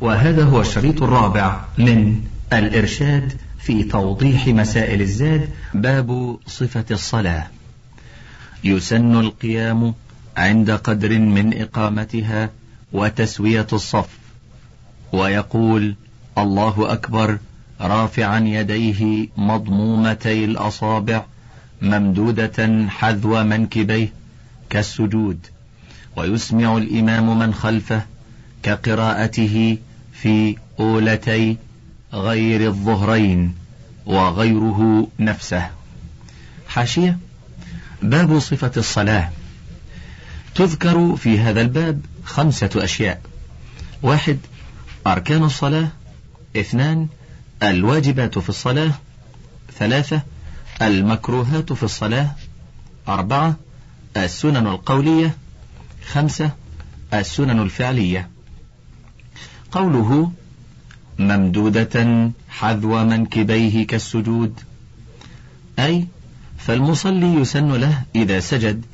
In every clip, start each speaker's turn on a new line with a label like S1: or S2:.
S1: وهذا هو الشريط الرابع من الإرشاد في توضيح مسائل الزاد باب صفة الصلاة. يسن القيام عند قدر من إقامتها وتسوية الصف ويقول الله أكبر رافعا يديه مضمومتي الأصابع ممدودة حذو منكبيه كالسجود ويسمع الإمام من خلفه كقراءته في أولتي غير الظهرين وغيره نفسه. حاشية. باب صفة الصلاة. تذكر في هذا الباب خمسة أشياء. واحد أركان الصلاة. اثنان الواجبات في الصلاة. ثلاثة المكروهات في الصلاة. أربعة السنن القولية. خمسة السنن الفعلية. قوله ممدودة حذو منكبيه كالسجود. أي فالمصلي يسن له إذا سجد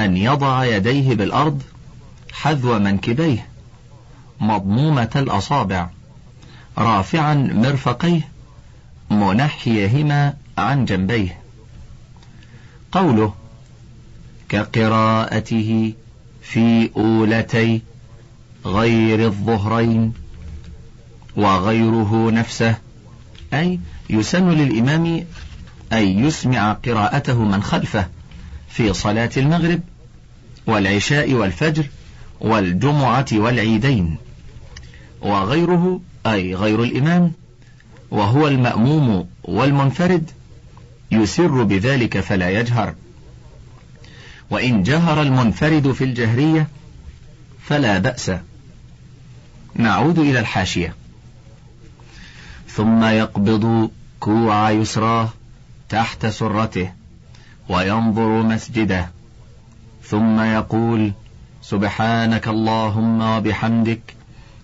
S1: أن يضع يديه بالأرض حذو منكبيه مضمومة الأصابع رافعا مرفقيه منحيهما عن جنبيه. قوله كقراءته في أولتي غير الظهرين وغيره نفسه أي يسن للإمام أن يسمع قراءته من خلفه في صلاة المغرب والعشاء والفجر والجمعة والعيدين. وغيره أي غير الإمام وهو المأموم والمنفرد يسر بذلك فلا يجهر. وإن جهر المنفرد في الجهرية فلا بأس. نعود إلى الحاشية. ثم يقبض كوع يسراه تحت سرته وينظر مسجده. ثم يقول سبحانك اللهم وبحمدك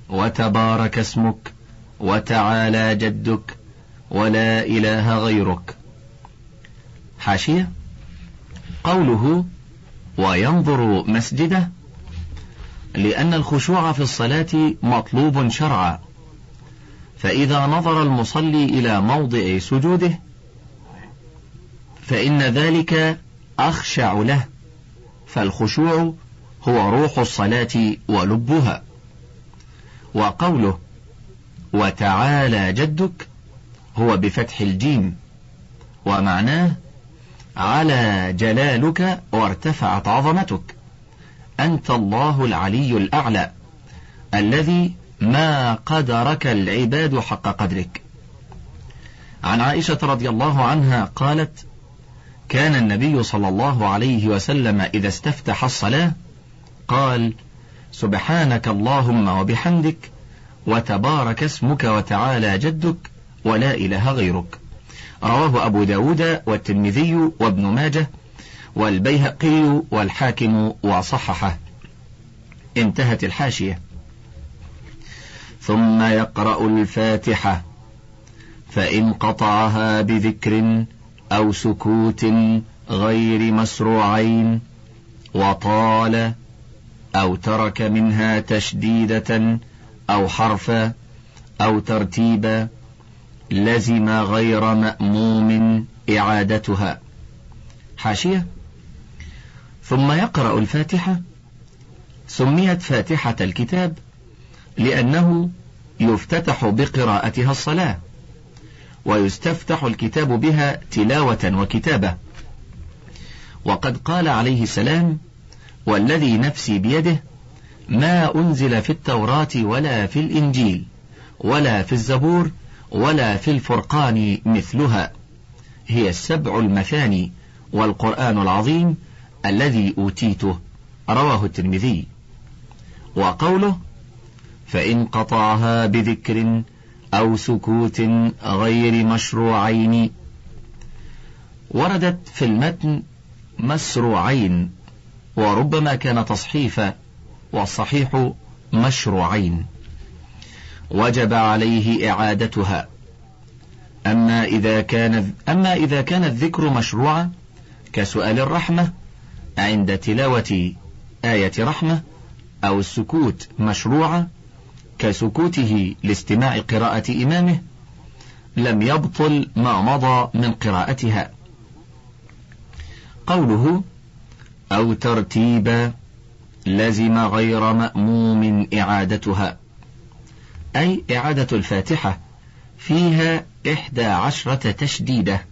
S1: وتبارك اسمك وتعالى جدك ولا إله غيرك. حاشية؟ قوله وينظر مسجده لأن الخشوع في الصلاة مطلوب شرعا. فإذا نظر المصلي إلى موضع سجوده فإن ذلك أخشع له فالخشوع هو روح الصلاة ولبها. وقوله وتعالى جدك هو بفتح الجيم. ومعناه على جلالك وارتفعت عظمتك أنت الله العلي الأعلى الذي ما قدرك العباد حق قدرك. عن عائشة رضي الله عنها قالت كان النبي صلى الله عليه وسلم إذا استفتح الصلاة قال سبحانك اللهم وبحمدك وتبارك اسمك وتعالى جدك ولا إله غيرك. رواه أبو داود والترمذي وابن ماجه. والبيهقي والحاكم وصححه. انتهت الحاشية. ثم يقرأ الفاتحة. فإن قطعها بذكر أو سكوت غير مسروعين وطال أو ترك منها تشديدة أو حرفا أو ترتيبا لزم غير مأموم إعادتها. حاشية. ثم يقرأ الفاتحة. سميت فاتحة الكتاب لأنه يفتتح بقراءتها الصلاة ويستفتح الكتاب بها تلاوة وكتابة. وقد قال عليه السلام والذي نفسي بيده ما أنزل في التوراة ولا في الإنجيل ولا في الزبور ولا في الفرقان مثلها هي السبع المثاني والقرآن العظيم الذي أوتيته رواه الترمذي. وقوله فإن قطعها بذكر أو سكوت غير مشروعين. وردت في المتن مسروعين وربما كان تصحيفا والصحيح مشروعين. وجب عليه إعادتها. أما إذا كان أما إذا كان الذكر مشروعا كسؤال الرحمة عند تلاوة آية رحمة أو السكوت مشروعة كسكوته لاستماع قراءة إمامه لم يبطل ما مضى من قراءتها. قوله أو ترتيبا لزم غير مأموم إعادتها. أي إعادة الفاتحة فيها إحدى عشرة تشديدة.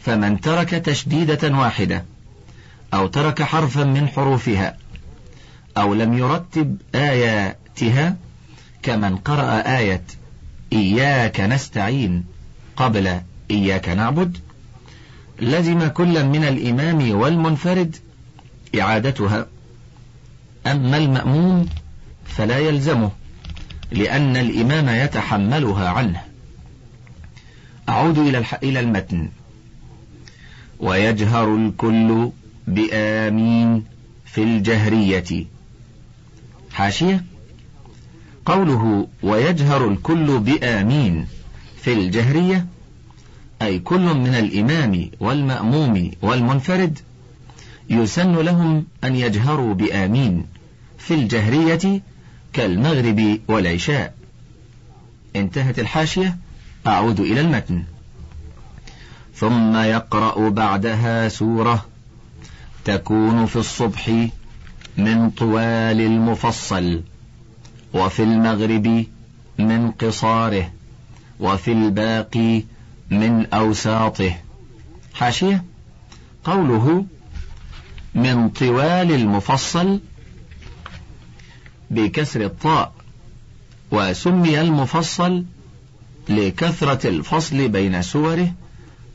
S1: فمن ترك تشديدة واحدة أو ترك حرفا من حروفها أو لم يرتب آياتها كمن قرأ آية إياك نستعين قبل إياك نعبد لزم كل من الإمام والمنفرد إعادتها. أما المأموم فلا يلزمه لأن الإمام يتحملها عنه. أعود إلى المتن. ويجهر الكل بآمين في الجهرية. حاشية. قوله ويجهر الكل بآمين في الجهرية أي كل من الإمام والمأموم والمنفرد يسن لهم أن يجهروا بآمين في الجهرية كالمغرب والعشاء. انتهت الحاشية. أعود إلى المتن. ثم يقرأ بعدها سورة. تكون في الصبح من طوال المفصل وفي المغرب من قصاره وفي الباقي من أوساطه. حاشية؟ قوله من طوال المفصل بكسر الطاء وسمي المفصل لكثرة الفصل بين سوره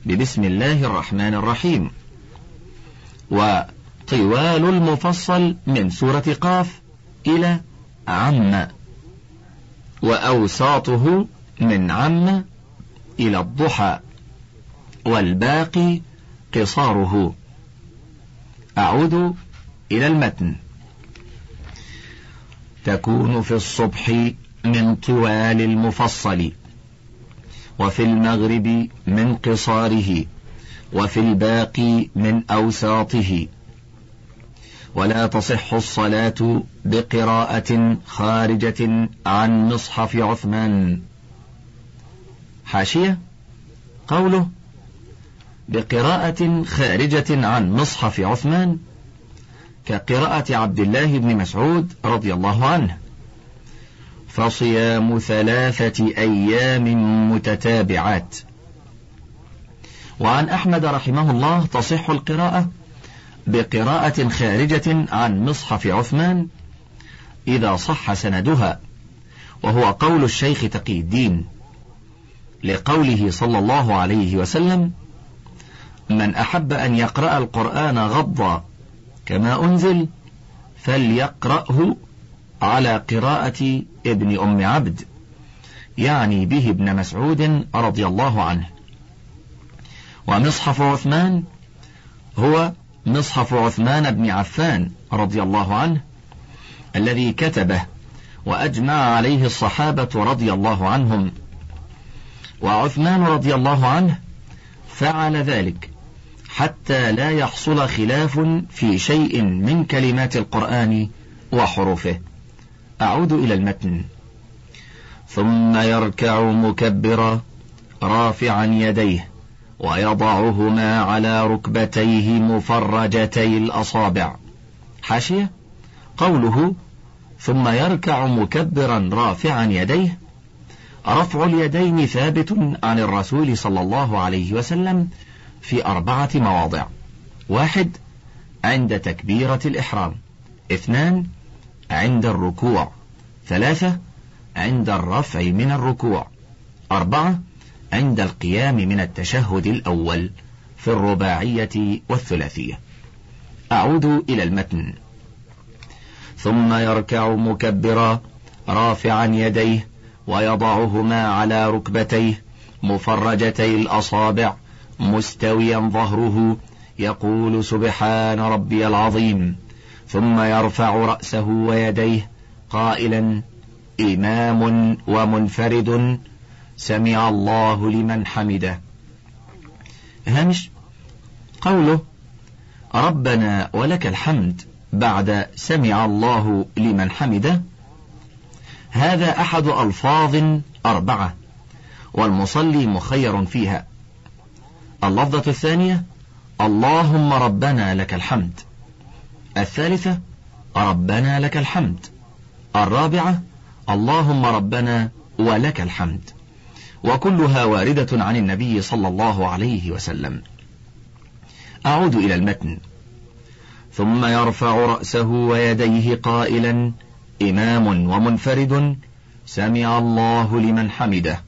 S1: ببسم الله الرحمن الرحيم. وطوال المفصل من سورة قاف إلى عم وأوساطه من عم إلى الضحى والباقي قصاره. أعود إلى المتن. تكون في الصبح من طوال المفصل وفي المغرب من قصاره. وفي الباقي من أوساطه. ولا تصح الصلاة بقراءة خارجة عن مصحف عثمان. حاشية؟ قوله بقراءة خارجة عن مصحف عثمان كقراءة عبد الله بن مسعود رضي الله عنه. فصيام ثلاثة أيام متتابعات. وعن أحمد رحمه الله تصح القراءة بقراءة خارجة عن مصحف عثمان إذا صح سندها وهو قول الشيخ تقي الدين لقوله صلى الله عليه وسلم من أحب أن يقرأ القرآن غضا كما أنزل فليقرأه على قراءة ابن أم عبد يعني به ابن مسعود رضي الله عنه. ومصحف عثمان هو مصحف عثمان بن عفان رضي الله عنه الذي كتبه وأجمع عليه الصحابة رضي الله عنهم. وعثمان رضي الله عنه فعل ذلك حتى لا يحصل خلاف في شيء من كلمات القرآن وحروفه. أعود إلى المتن. ثم يركع مكبرا رافعا يديه. ويضعهما على ركبتيه مفرجتي الأصابع. حاشية؟ قوله ثم يركع مكبرا رافعا يديه. رفع اليدين ثابت عن الرسول صلى الله عليه وسلم في أربعة مواضع. واحد عند تكبيرة الإحرام. اثنان عند الركوع. ثلاثة عند الرفع من الركوع. أربعة عند القيام من التشهد الأول في الرباعية والثلاثية. أعود إلى المتن. ثم يركع مكبرا رافعا يديه ويضعهما على ركبتيه مفرجتي الأصابع مستويا ظهره يقول سبحان ربي العظيم. ثم يرفع رأسه ويديه قائلا إمام ومنفرد سمع الله لمن حمده. هامش قوله ربنا ولك الحمد بعد سمع الله لمن حمده. هذا أحد ألفاظ أربعة والمصلي مخير فيها. اللفظة الثانية اللهم ربنا لك الحمد. الثالثة ربنا لك الحمد. الرابعة اللهم ربنا ولك الحمد. وكلها واردة عن النبي صلى الله عليه وسلم. أعود إلى المتن. ثم يرفع رأسه ويديه قائلا إمام ومنفرد سمع الله لمن حمده.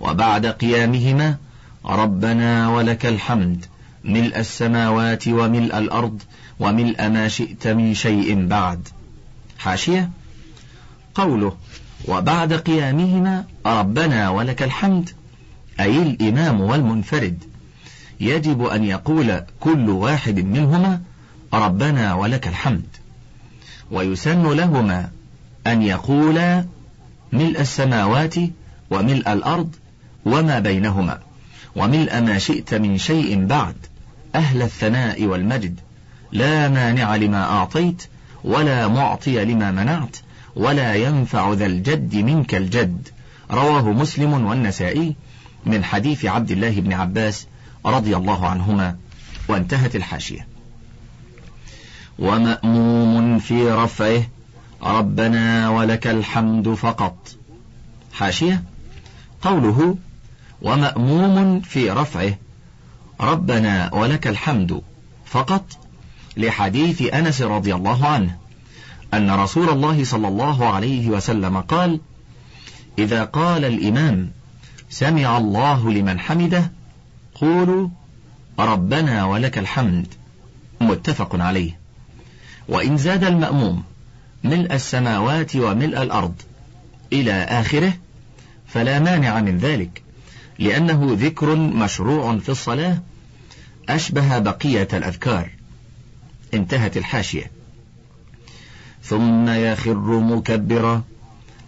S1: وبعد قيامهما ربنا ولك الحمد ملء السماوات وملء الأرض وملء ما شئت من شيء بعد. حاشية؟ قوله وبعد قيامهما ربنا ولك الحمد أي الإمام والمنفرد. يجب أن يقول كل واحد منهما ربنا ولك الحمد. ويسن لهما أن يقولا ملء السماوات وملء الأرض وما بينهما وملء ما شئت من شيء بعد أهل الثناء والمجد. لا مانع لما أعطيت ولا معطي لما منعت. ولا ينفع ذا الجد منك الجد. رواه مسلم والنسائي من حديث عبد الله بن عباس رضي الله عنهما وانتهت الحاشية. ومأموم في رفعه ربنا ولك الحمد فقط. حاشية؟ قوله ومأموم في رفعه ربنا ولك الحمد فقط لحديث أنس رضي الله عنه. أن رسول الله صلى الله عليه وسلم قال إذا قال الإمام سمع الله لمن حمده قولوا ربنا ولك الحمد متفق عليه. وإن زاد المأموم ملء السماوات وملء الأرض إلى آخره فلا مانع من ذلك لأنه ذكر مشروع في الصلاة أشبه بقية الأذكار. انتهت الحاشية. ثم يخر مكبرا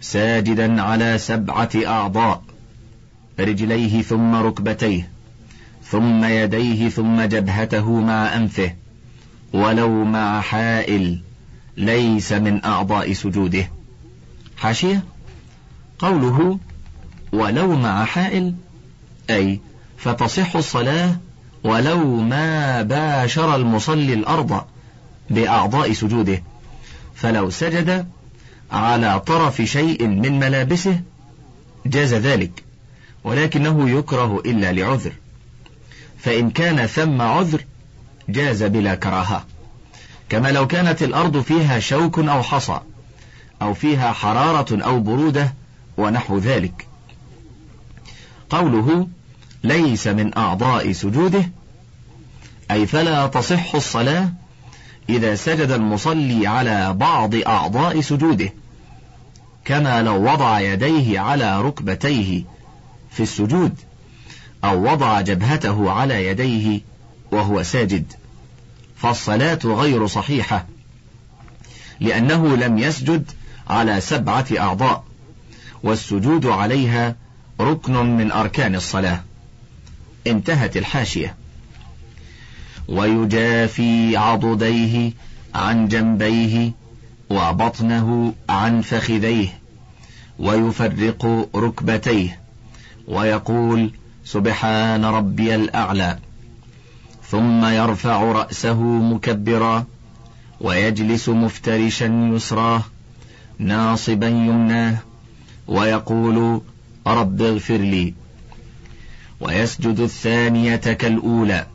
S1: ساجدا على سبعة أعضاء رجليه ثم ركبتيه ثم يديه ثم جبهته مع أنفه ولو مع حائل ليس من أعضاء سجوده. حاشية؟ قوله ولو مع حائل أي فتصح الصلاة ولو ما باشر المصلي الأرض بأعضاء سجوده. فلو سجد على طرف شيء من ملابسه جاز ذلك ولكنه يكره إلا لعذر. فإن كان ثم عذر جاز بلا كراهة. كما لو كانت الأرض فيها شوك أو حصى أو فيها حرارة أو برودة ونحو ذلك. قوله ليس من أعضاء سجوده أي فلا تصح الصلاة إذا سجد المصلي على بعض أعضاء سجوده كما لو وضع يديه على ركبتيه في السجود أو وضع جبهته على يديه وهو ساجد. فالصلاة غير صحيحة لأنه لم يسجد على سبعة أعضاء والسجود عليها ركن من أركان الصلاة. انتهت الحاشية. ويجافي عضديه عن جنبيه وبطنه عن فخذيه ويفرق ركبتيه ويقول سبحان ربي الأعلى. ثم يرفع رأسه مكبرا ويجلس مفترشا يسراه ناصبا يمناه ويقول رب اغفر لي. ويسجد الثانية كالأولى.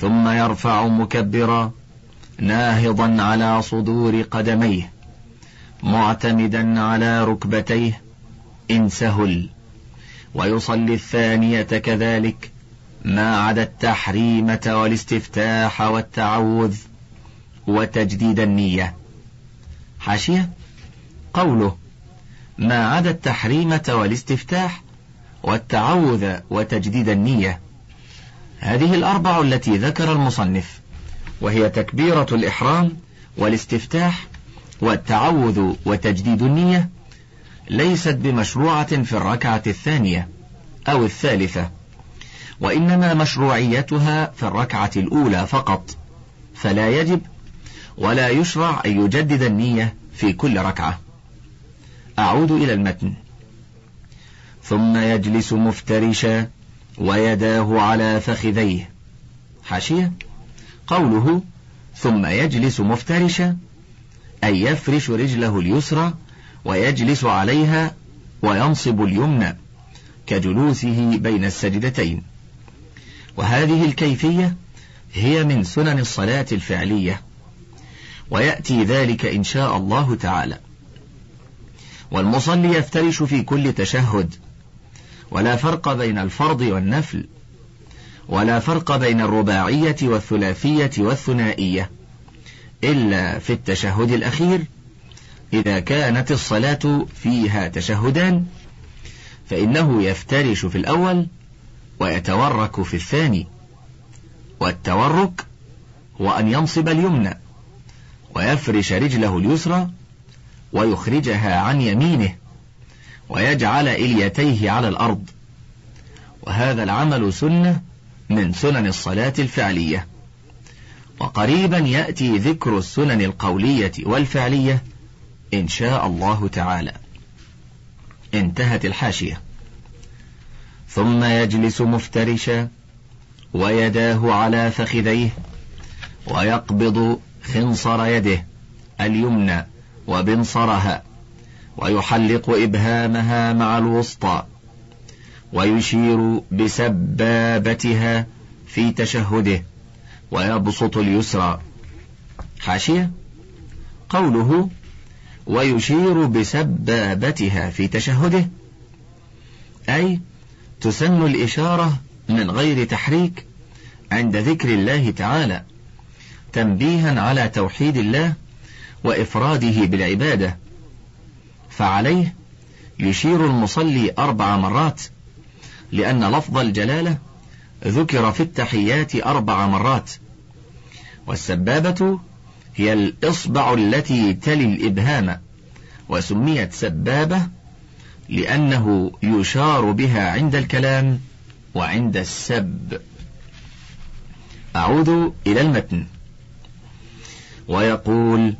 S1: ثم يرفع مكبرا ناهضا على صدور قدميه معتمدا على ركبتيه إن سهل. ويصلي الثانية كذلك ما عدا التحريمة والاستفتاح والتعوذ وتجديد النية. حاشية؟ قوله ما عدا التحريمة والاستفتاح والتعوذ وتجديد النية. هذه الأربع التي ذكر المصنف وهي تكبيرة الإحرام والاستفتاح والتعوذ وتجديد النية ليست بمشروعة في الركعة الثانية أو الثالثة وإنما مشروعيتها في الركعة الأولى فقط فلا يجب ولا يشرع أن يجدد النية في كل ركعة. أعود إلى المتن. ثم يجلس مفترشا ويداه على فخذيه. حاشية. قوله ثم يجلس مفترشا أي يفرش رجله اليسرى ويجلس عليها وينصب اليمنى كجلوسه بين السجدتين. وهذه الكيفية هي من سنن الصلاة الفعلية. ويأتي ذلك إن شاء الله تعالى. والمصلي يفترش في كل تشهد ولا فرق بين الفرض والنفل ولا فرق بين الرباعية والثلاثية والثنائية إلا في التشهد الأخير إذا كانت الصلاة فيها تشهدان فإنه يفترش في الأول ويتورك في الثاني والتورك هو أن ينصب اليمنى ويفرش رجله اليسرى ويخرجها عن يمينه. ويجعل إليتيه على الأرض. وهذا العمل سنة من سنن الصلاة الفعلية. وقريبا يأتي ذكر السنن القولية والفعلية إن شاء الله تعالى. انتهت الحاشية. ثم يجلس مفترشا ويداه على فخذيه ويقبض خنصر يده اليمنى وبنصرها. ويحلق إبهامها مع الوسطى ويشير بسبابتها في تشهده ويبسط اليسرى. حاشية؟ قوله ويشير بسبابتها في تشهده أي تسن الإشارة من غير تحريك عند ذكر الله تعالى تنبيها على توحيد الله وإفراده بالعبادة. فعليه يشير المصلي أربع مرات لأن لفظ الجلالة ذكر في التحيات أربع مرات. والسبابة هي الإصبع التي تلي الإبهام وسميت سبابة لأنه يشار بها عند الكلام وعند السب. أعود إلى المتن. ويقول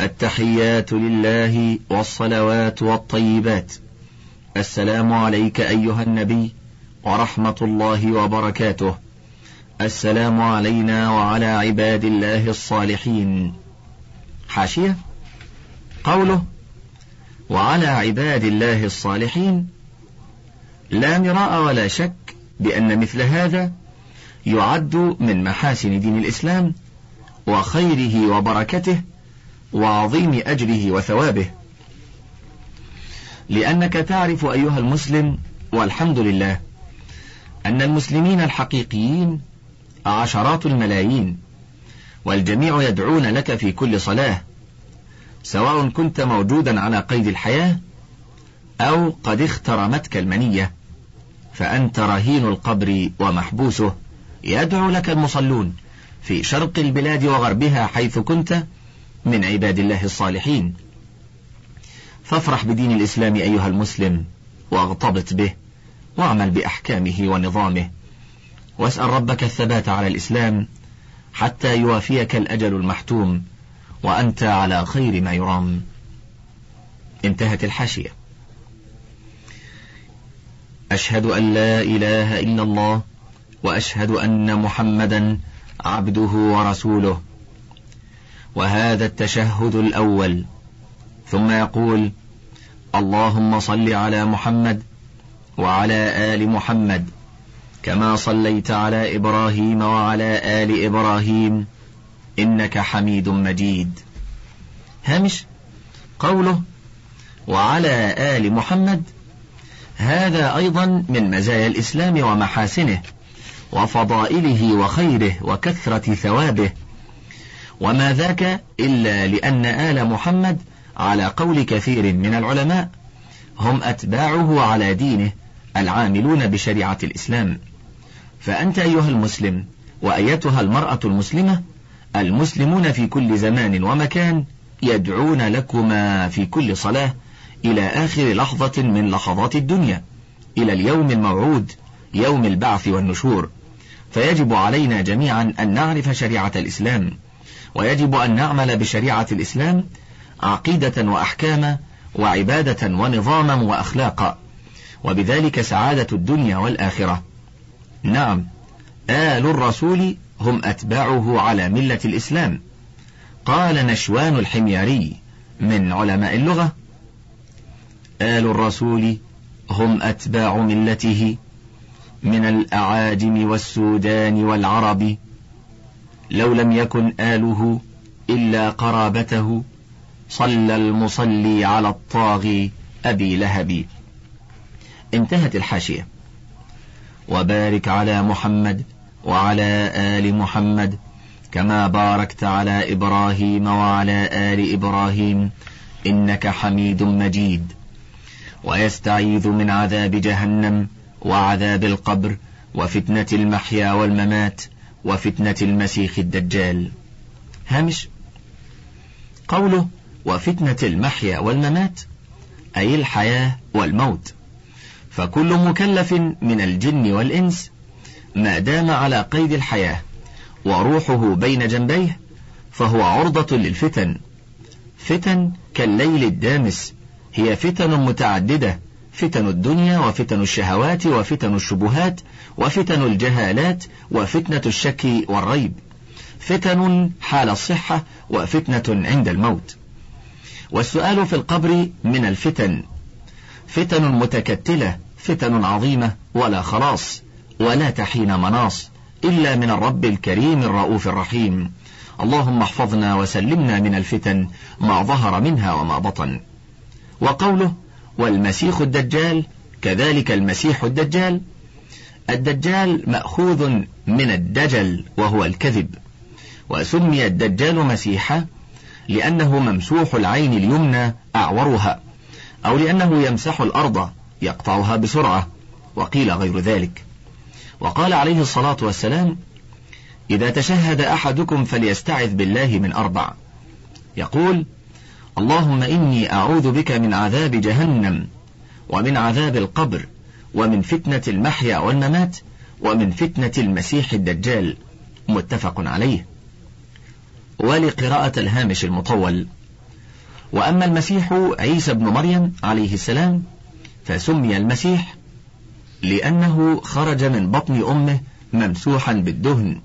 S1: التحيات لله والصلوات والطيبات. السلام عليك أيها النبي ورحمة الله وبركاته. السلام علينا وعلى عباد الله الصالحين. حاشية. قوله وعلى عباد الله الصالحين. لا مراء ولا شك بأن مثل هذا يعد من محاسن دين الإسلام وخيره وبركته وعظيم أجره وثوابه. لأنك تعرف أيها المسلم والحمد لله أن المسلمين الحقيقيين عشرات الملايين والجميع يدعون لك في كل صلاة سواء كنت موجودا على قيد الحياة أو قد اخترمتك المنية فأنت رهين القبر ومحبوسه. يدعو لك المصلون في شرق البلاد وغربها حيث كنت من عباد الله الصالحين. فافرح بدين الإسلام أيها المسلم واغتبط به واعمل بأحكامه ونظامه. واسأل ربك الثبات على الإسلام حتى يوافيك الأجل المحتوم وأنت على خير ما يرام. انتهت الحاشية. أشهد أن لا إله إلا الله وأشهد أن محمدا عبده ورسوله. وهذا التشهد الأول. ثم يقول اللهم صل على محمد وعلى آل محمد كما صليت على إبراهيم وعلى آل إبراهيم إنك حميد مجيد. هامش قوله وعلى آل محمد. هذا أيضا من مزايا الإسلام ومحاسنه وفضائله وخيره وكثرة ثوابه. وما ذاك إلا لأن آل محمد على قول كثير من العلماء هم أتباعه على دينه العاملون بشريعة الإسلام. فأنت أيها المسلم وأيتها المرأة المسلمة المسلمون في كل زمان ومكان يدعون لكما في كل صلاة إلى آخر لحظة من لحظات الدنيا إلى اليوم الموعود يوم البعث والنشور. فيجب علينا جميعا أن نعرف شريعة الإسلام. ويجب أن نعمل بشريعة الإسلام عقيدة وأحكاما وعبادة ونظاما وأخلاقا. وبذلك سعادة الدنيا والآخرة. نعم آل الرسول هم أتباعه على ملة الإسلام. قال نشوان الحمياري من علماء اللغة آل الرسول هم أتباع ملته من الأعاجم والسودان والعرب. لو لم يكن آله إلا قرابته صلى المصلي على الطاغي أبي لهب. انتهت الحاشية. وبارك على محمد وعلى آل محمد كما باركت على إبراهيم وعلى آل إبراهيم إنك حميد مجيد. ويستعيذ من عذاب جهنم وعذاب القبر وفتنة المحيا والممات. وفتنة المسيح الدجال. هامش. قوله وفتنة المحيا والممات أي الحياة والموت. فكل مكلف من الجن والإنس ما دام على قيد الحياة وروحه بين جنبيه فهو عرضة للفتن. فتن كالليل الدامس هي فتن متعددة فتن الدنيا وفتن الشهوات وفتن الشبهات وفتن الجهالات وفتنة الشك والريب. فتن حال الصحة وفتنة عند الموت. والسؤال في القبر من الفتن. فتن متكتلة فتن عظيمة ولا خلاص ولا تحين مناص إلا من الرب الكريم الرؤوف الرحيم. اللهم احفظنا وسلمنا من الفتن ما ظهر منها وما بطن. وقوله والمسيح الدجال كذلك المسيح الدجال. الدجال مأخوذ من الدجل وهو الكذب. وسمي الدجال مسيحا لأنه ممسوح العين اليمنى أعورها أو لأنه يمسح الأرض يقطعها بسرعة وقيل غير ذلك. وقال عليه الصلاة والسلام إذا تشهد أحدكم فليستعذ بالله من أربع يقول اللهم إني أعوذ بك من عذاب جهنم ومن عذاب القبر ومن فتنة المحيا والممات ومن فتنة المسيح الدجال. متفق عليه. ولقراءة الهامش المطول. وأما المسيح عيسى بن مريم عليه السلام فسمي المسيح لأنه خرج من بطن أمه ممسوحا بالدهن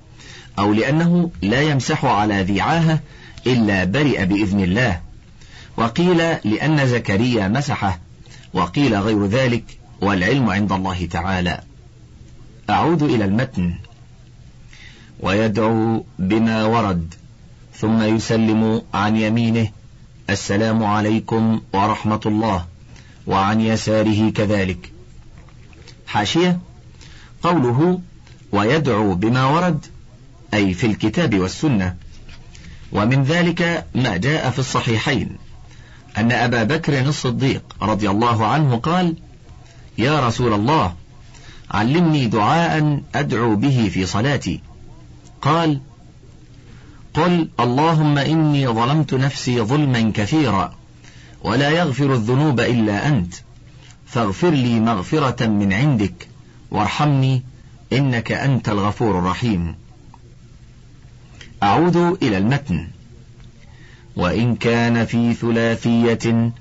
S1: أو لأنه لا يمسح على ذي عاهة إلا برئ بإذن الله. وقيل لأن زكريا مسحه وقيل غير ذلك والعلم عند الله تعالى. أعود إلى المتن. ويدعو بما ورد ثم يسلم عن يمينه السلام عليكم ورحمة الله وعن يساره كذلك. حاشية. قوله ويدعو بما ورد أي في الكتاب والسنة. ومن ذلك ما جاء في الصحيحين. أن أبا بكر الصديق رضي الله عنه قال يا رسول الله علمني دعاء أدعو به في صلاتي. قال قل اللهم إني ظلمت نفسي ظلما كثيرا ولا يغفر الذنوب إلا أنت. فاغفر لي مغفرة من عندك وارحمني إنك أنت الغفور الرحيم. أعود إلى المتن. وإن كان في ثلاثية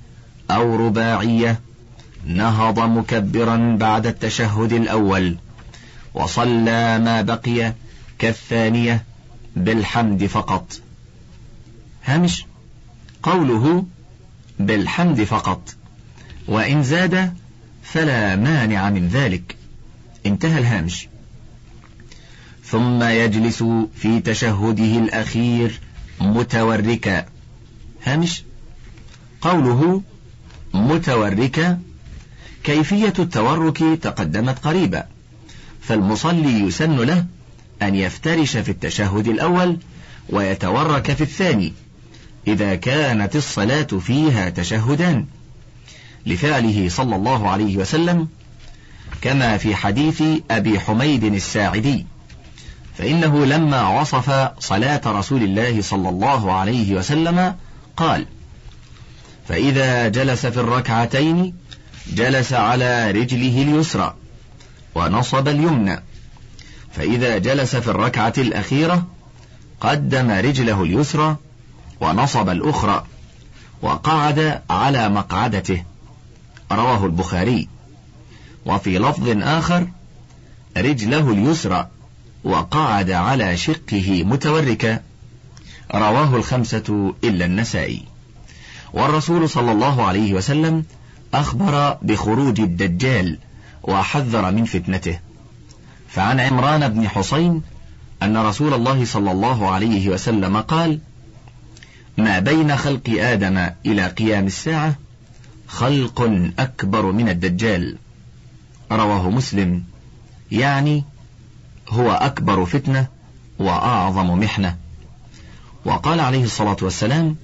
S1: أو رباعية نهض مكبرا بعد التشهد الأول وصلى ما بقي كالثانية بالحمد فقط. هامش قوله بالحمد فقط. وإن زاد فلا مانع من ذلك. انتهى الهامش. ثم يجلس في تشهده الأخير متوركا. هامش قوله متوركا كيفية التورك تقدمت قريبا فالمصلي يسن له أن يفترش في التشهد الأول ويتورك في الثاني إذا كانت الصلاة فيها تشهدان. لفعله صلى الله عليه وسلم كما في حديث أبي حميد الساعدي فإنه لما وصف صلاة رسول الله صلى الله عليه وسلم قال فإذا جلس في الركعتين جلس على رجله اليسرى ونصب اليمنى فإذا جلس في الركعة الأخيرة قدم رجله اليسرى ونصب الأخرى وقعد على مقعدته. رواه البخاري. وفي لفظ آخر رجله اليسرى وقعد على شقه متوركا. رواه الخمسة إلا النسائي. والرسول صلى الله عليه وسلم أخبر بخروج الدجال وحذر من فتنته. فعن عمران بن حسين أن رسول الله صلى الله عليه وسلم قال ما بين خلق آدم إلى قيام الساعة خلق أكبر من الدجال رواه مسلم. يعني هو أكبر فتنة وأعظم محنة. وقال عليه الصلاة والسلام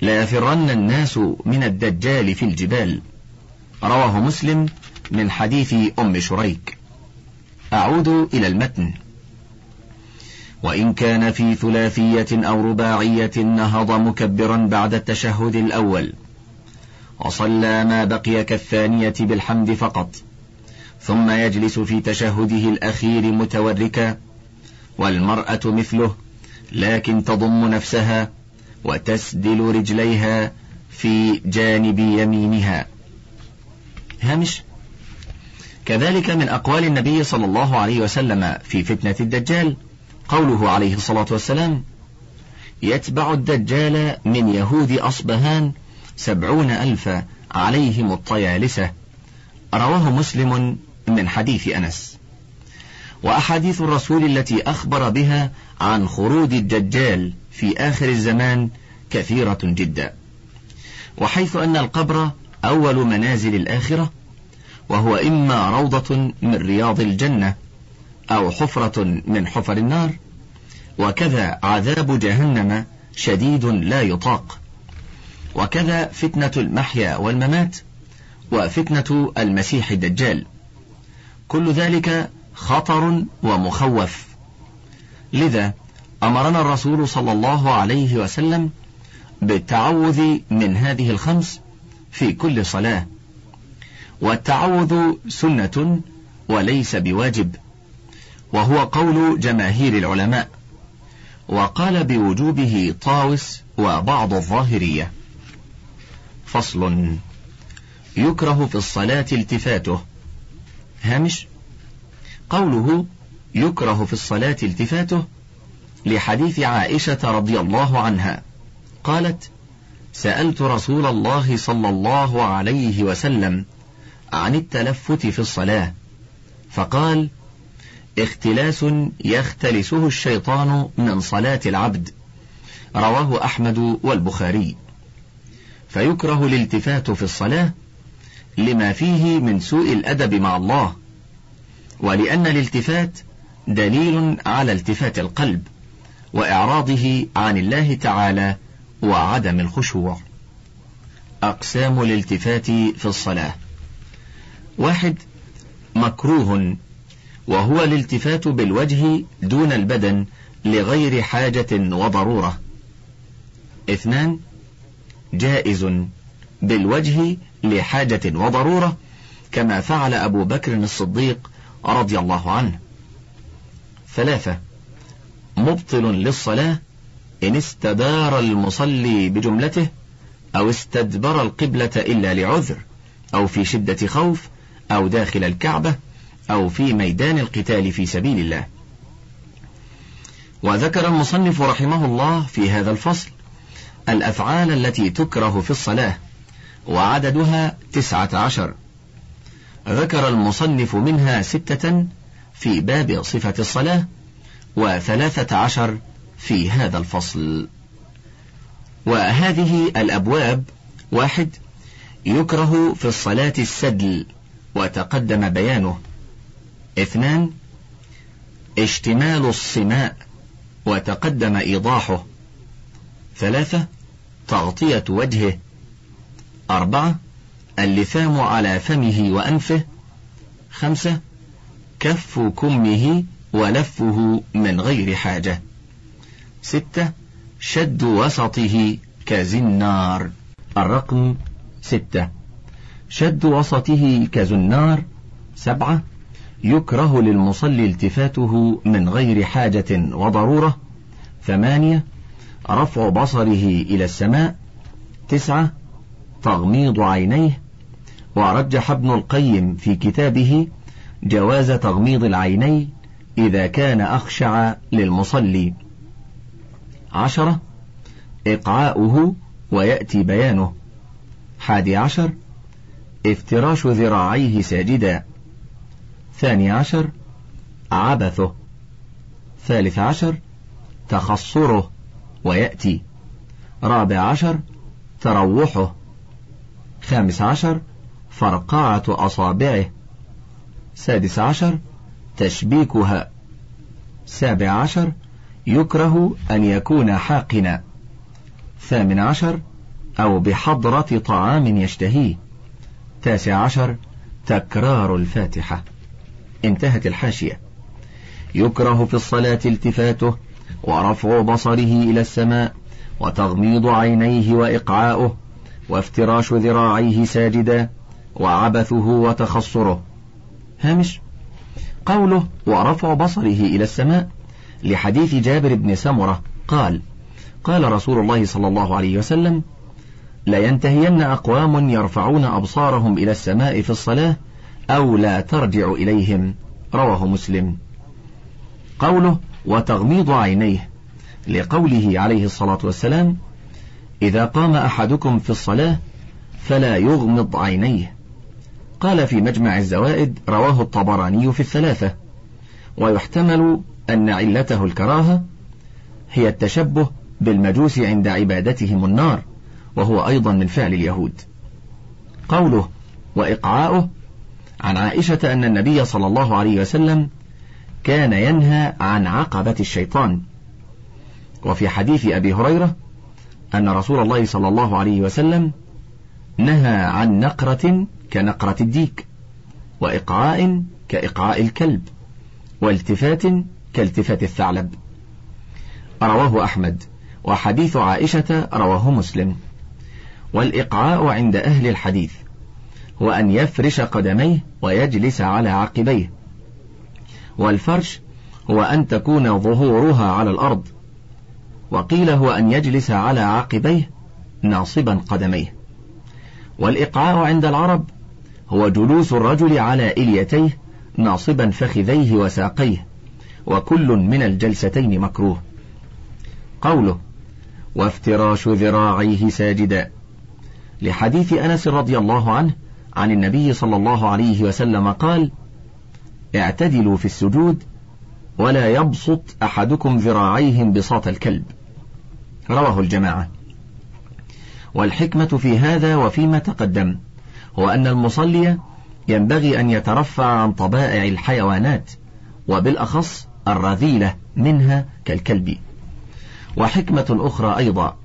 S1: لا يفرن الناس من الدجال في الجبال. رواه مسلم من حديث أم شريك. أعود إلى المتن. وإن كان في ثلاثية أو رباعية نهض مكبرا بعد التشهد الأول وصلى ما بقي كالثانية بالحمد فقط ثم يجلس في تشهده الأخير متوركا والمرأة مثله لكن تضم نفسها وتسدل رجليها في جانب يمينها. هامش. كذلك من أقوال النبي صلى الله عليه وسلم في فتنة الدجال قوله عليه الصلاة والسلام يتبع الدجال من يهود أصبهان سبعون ألفا عليهم الطيالسة. رواه مسلم من حديث أنس. وأحاديث الرسول التي أخبر بها عن خروج الدجال في آخر الزمان كثيرة جدا. وحيث أن القبر أول منازل الآخرة وهو إما روضة من رياض الجنة أو حفرة من حفر النار وكذا عذاب جهنم شديد لا يطاق. وكذا فتنة المحيا والممات وفتنة المسيح الدجال. كل ذلك خطر ومخوف. لذا أمرنا الرسول صلى الله عليه وسلم بالتعوذ من هذه الخمس في كل صلاة. والتعوذ سنة وليس بواجب وهو قول جماهير العلماء. وقال بوجوبه طاوس وبعض الظاهرية. فصل يكره في الصلاة التفاته. هامش قوله يكره في الصلاة التفاته لحديث عائشة رضي الله عنها. قالت سألت رسول الله صلى الله عليه وسلم عن التلفت في الصلاة فقال اختلاس يختلسه الشيطان من صلاة العبد رواه أحمد والبخاري. فيكره الالتفات في الصلاة لما فيه من سوء الأدب مع الله ولأن الالتفات دليل على التفات القلب وإعراضه عن الله تعالى وعدم الخشوع. أقسام الالتفات في الصلاة. واحد مكروه وهو الالتفات بالوجه دون البدن لغير حاجة وضرورة. اثنان جائز بالوجه لحاجة وضرورة كما فعل أبو بكر الصديق رضي الله عنه. ثلاثة. مبطل للصلاة إن استدار المصلي بجملته أو استدبر القبلة إلا لعذر أو في شدة خوف أو داخل الكعبة أو في ميدان القتال في سبيل الله. وذكر المصنف رحمه الله في هذا الفصل الأفعال التي تكره في الصلاة وعددها تسعة عشر. ذكر المصنف منها ستة في باب صفة الصلاة وثلاثة عشر في هذا الفصل. وهذه الأبواب واحد يكره في الصلاة السدل وتقدم بيانه. اثنان اشتمال الصماء وتقدم إيضاحه. ثلاثة تغطية وجهه. أربعة اللثام على فمه وأنفه. خمسة كف كمه ولفه من غير حاجة. ستة شد وسطه كزنار. الرقم ستة. شد وسطه كزنار. سبعة يكره للمصلي التفاته من غير حاجة وضرورة. ثمانية رفع بصره إلى السماء. تسعة تغميض عينيه. ورجح ابن القيم في كتابه جواز تغميض العينين إذا كان أخشع للمصلي. عشرة إقعاؤه ويأتي بيانه. حادي عشر افتراش ذراعيه ساجدا. ثاني عشر عبثه. ثالث عشر تخصره ويأتي. رابع عشر تروحه. خامس عشر فرقعة أصابعه. سادس عشر تشبيكها. سابع عشر يكره أن يكون حاقنا. ثامن عشر أو بحضرة طعام يشتهيه. تاسع عشر تكرار الفاتحة. انتهت الحاشية. يكره في الصلاة التفاته ورفع بصره إلى السماء وتغميض عينيه وإقعاؤه وافتراش ذراعيه ساجدا. وعبثه وتخصره. هامش. قوله ورفع بصره إلى السماء لحديث جابر بن سمرة قال قال رسول الله صلى الله عليه وسلم لينتهين أقوام يرفعون أبصارهم إلى السماء في الصلاة أو لا ترجع إليهم. رواه مسلم. قوله وتغميض عينيه لقوله عليه الصلاة والسلام إذا قام أحدكم في الصلاة فلا يغمض عينيه. قال في مجمع الزوائد رواه الطبراني في الثلاثة ويحتمل أن علته الكراهة هي التشبه بالمجوس عند عبادتهم النار وهو أيضا من فعل اليهود. قوله وإقعاؤه عن عائشة أن النبي صلى الله عليه وسلم كان ينهى عن عقبة الشيطان. وفي حديث أبي هريرة أن رسول الله صلى الله عليه وسلم نهى عن نقرة كنقرة الديك وإقعاء كإقعاء الكلب والتفات كالتفات الثعلب. رواه أحمد وحديث عائشة رواه مسلم. والإقعاء عند أهل الحديث هو أن يفرش قدميه ويجلس على عقبيه. والفرش هو أن تكون ظهورها على الأرض. وقيل هو أن يجلس على عقبيه ناصبا قدميه. والإقعاء عند العرب هو جلوس الرجل على إليتيه ناصبا فخذيه وساقيه وكل من الجلستين مكروه. قوله وافتراش ذراعيه ساجدا لحديث أنس رضي الله عنه عن النبي صلى الله عليه وسلم قال اعتدلوا في السجود ولا يبسط أحدكم ذراعيه بساط الكلب رواه الجماعة. والحكمة في هذا وفيما تقدم. هو أن المصلي ينبغي أن يترفع عن طبائع الحيوانات وبالأخص الرذيلة منها كالكلب. وحكمة أخرى أيضا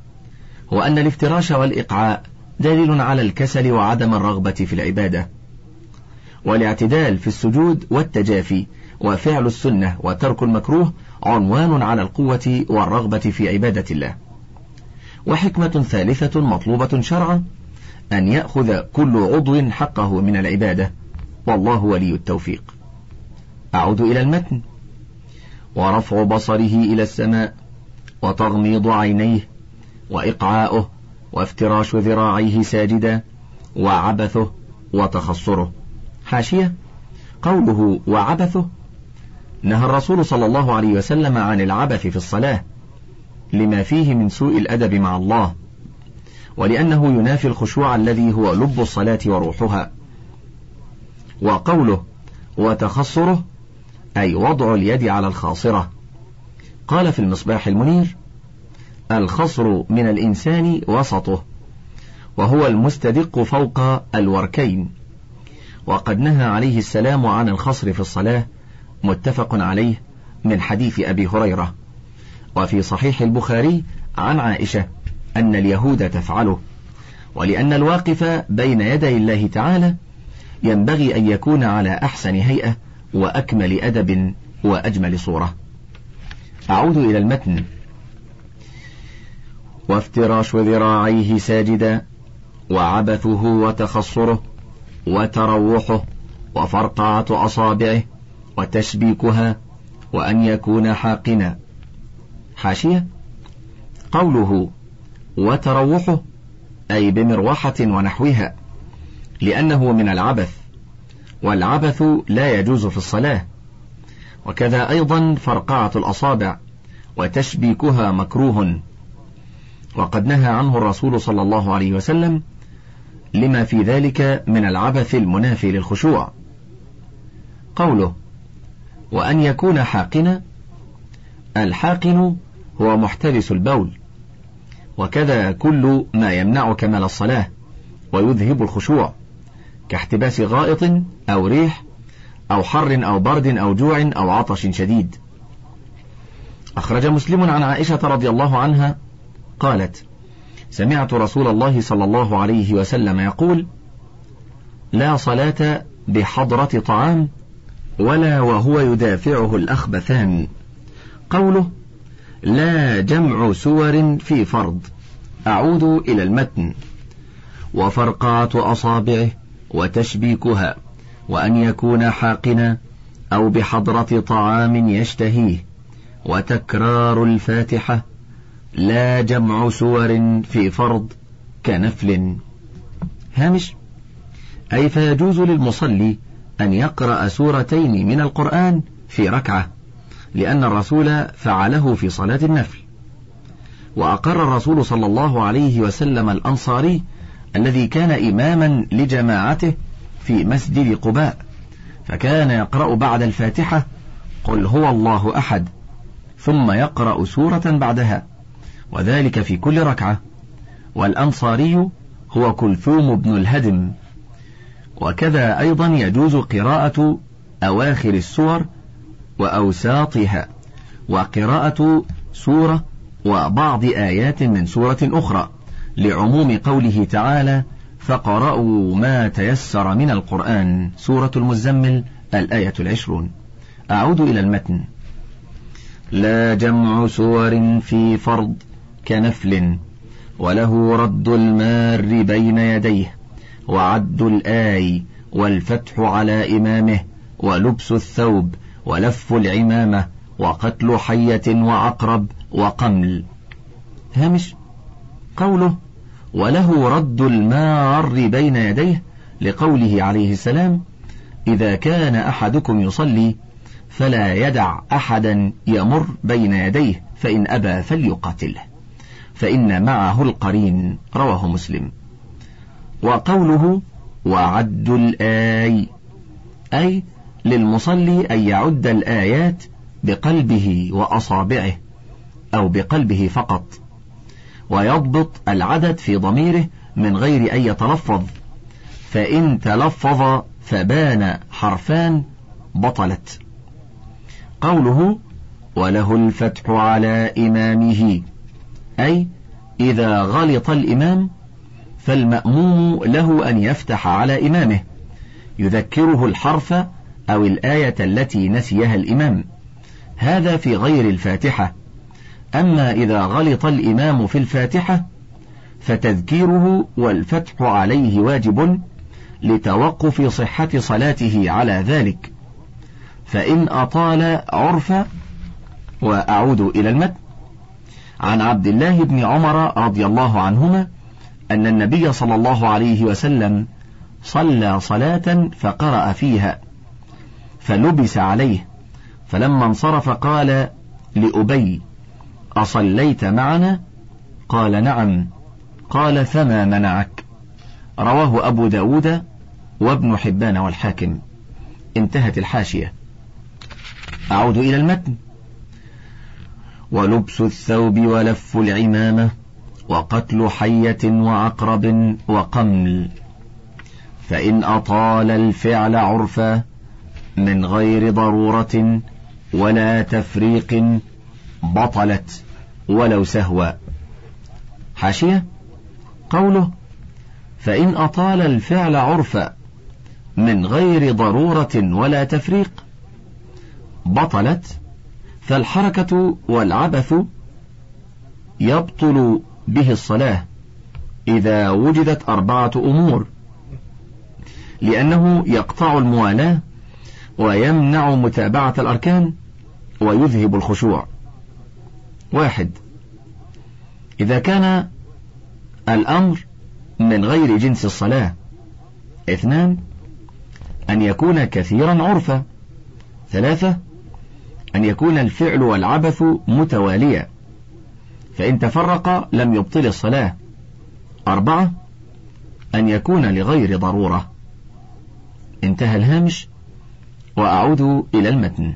S1: هو أن الافتراش والإقعاء دليل على الكسل وعدم الرغبة في العبادة. والاعتدال في السجود والتجافي وفعل السنة وترك المكروه عنوان على القوة والرغبة في عبادة الله. وحكمة ثالثة مطلوبة شرعا أن يأخذ كل عضو حقه من العبادة. والله ولي التوفيق. أعود إلى المتن. ورفع بصره إلى السماء وتغميض عينيه وإقعاؤه وافتراش ذراعيه ساجدا وعبثه وتخصره. حاشية. قوله وعبثه. نهى الرسول صلى الله عليه وسلم عن العبث في الصلاة لما فيه من سوء الأدب مع الله. ولأنه ينافي الخشوع الذي هو لب الصلاة وروحها. وقوله وتخصره أي وضع اليد على الخاصرة. قال في المصباح المنير الخصر من الإنسان وسطه وهو المستدق فوق الوركين. وقد نهى عليه السلام عن الخصر في الصلاة متفق عليه من حديث أبي هريرة. وفي صحيح البخاري عن عائشة أن اليهود تفعله ولأن الواقف بين يدي الله تعالى ينبغي أن يكون على أحسن هيئة وأكمل أدب وأجمل صورة. أعود إلى المتن. وافتراش ذراعيه ساجدا وعبثه وتخصره وتروحه وفرقعة أصابعه وتشبيكها وأن يكون حاقنا. حاشية؟ قوله وتروحه أي بمروحة ونحوها لأنه من العبث والعبث لا يجوز في الصلاة. وكذا أيضا فرقعة الأصابع وتشبيكها مكروه. وقد نهى عنه الرسول صلى الله عليه وسلم لما في ذلك من العبث المنافي للخشوع. قوله وأن يكون حاقنا الحاقن هو محتبس البول. وكذا كل ما يمنع كمال الصلاة ويذهب الخشوع كاحتباس غائط أو ريح أو حر أو برد أو جوع أو عطش شديد. أخرج مسلم عن عائشة رضي الله عنها قالت سمعت رسول الله صلى الله عليه وسلم يقول لا صلاة بحضرة طعام ولا وهو يدافعه الأخبثان. قوله لا جمع سور في فرض. أعود إلى المتن. وفرقعة أصابعه وتشبيكها وأن يكون حاقنا أو بحضرة طعام يشتهيه. وتكرار الفاتحة لا جمع سور في فرض كنفل. هامش. أي فيجوز للمصلي أن يقرأ سورتين من القرآن في ركعة؟ لأن الرسول فعله في صلاة النفل. وأقر الرسول صلى الله عليه وسلم الأنصاري الذي كان إماما لجماعته في مسجد قباء فكان يقرأ بعد الفاتحة قل هو الله أحد ثم يقرأ سورة بعدها وذلك في كل ركعة. والأنصاري هو كلثوم بن الهدم. وكذا أيضا يجوز قراءة أواخر السور وأوساطها وقراءة سورة وبعض آيات من سورة أخرى لعموم قوله تعالى فقرأوا ما تيسر من القرآن سورة المزمل الآية العشرون. أعود إلى المتن. لا جمع سور في فرض كنفل وله رد المار بين يديه وعد الآي والفتح على إمامه ولبس الثوب ولف العمامة وقتل حية وعقرب وقمل. هامش قوله وله رد المار بين يديه لقوله عليه السلام إذا كان أحدكم يصلي فلا يدع أحدا يمر بين يديه فإن أبى فليقاتله فإن معه القرين رواه مسلم. وقوله وعد الآي أي للمصلي أن يعد الآيات بقلبه وأصابعه أو بقلبه فقط ويضبط العدد في ضميره من غير أن يتلفظ. فإن تلفظ فبان حرفان بطلت. قوله وله الفتح على إمامه أي إذا غلط الإمام فالمأموم له أن يفتح على إمامه يذكره الحرف أو الآية التي نسيها الإمام. هذا في غير الفاتحة. أما إذا غلط الإمام في الفاتحة فتذكيره والفتح عليه واجب لتوقف صحة صلاته على ذلك. فإن أطال عرفا وأعود إلى المتن عن عبد الله بن عمر رضي الله عنهما أن النبي صلى الله عليه وسلم صلى صلاة فقرأ فيها. فلبس عليه. فلما انصرف قال لأبي أصليت معنا؟ قال نعم. قال فما منعك؟ رواه أبو داود وابن حبان والحاكم. انتهت الحاشية. أعود إلى المتن. ولبس الثوب ولف العمامة وقتل حية وعقرب وقمل. فإن أطال الفعل عرفا من غير ضرورة ولا تفريق بطلت ولو سهوا. حاشية؟ قوله فإن أطال الفعل عرفا من غير ضرورة ولا تفريق بطلت فالحركة والعبث يبطل به الصلاة إذا وجدت أربعة أمور لأنه يقطع الموالاة ويمنع متابعة الأركان ويذهب الخشوع. واحد. إذا كان الأمر من غير جنس الصلاة. اثنان. أن يكون كثيرا عرفا ثلاثة. أن يكون الفعل والعبث متواليا فإن تفرق لم يبطل الصلاة. أربعة. أن يكون لغير ضرورة. انتهى الهامش. وأعود إلى المتن.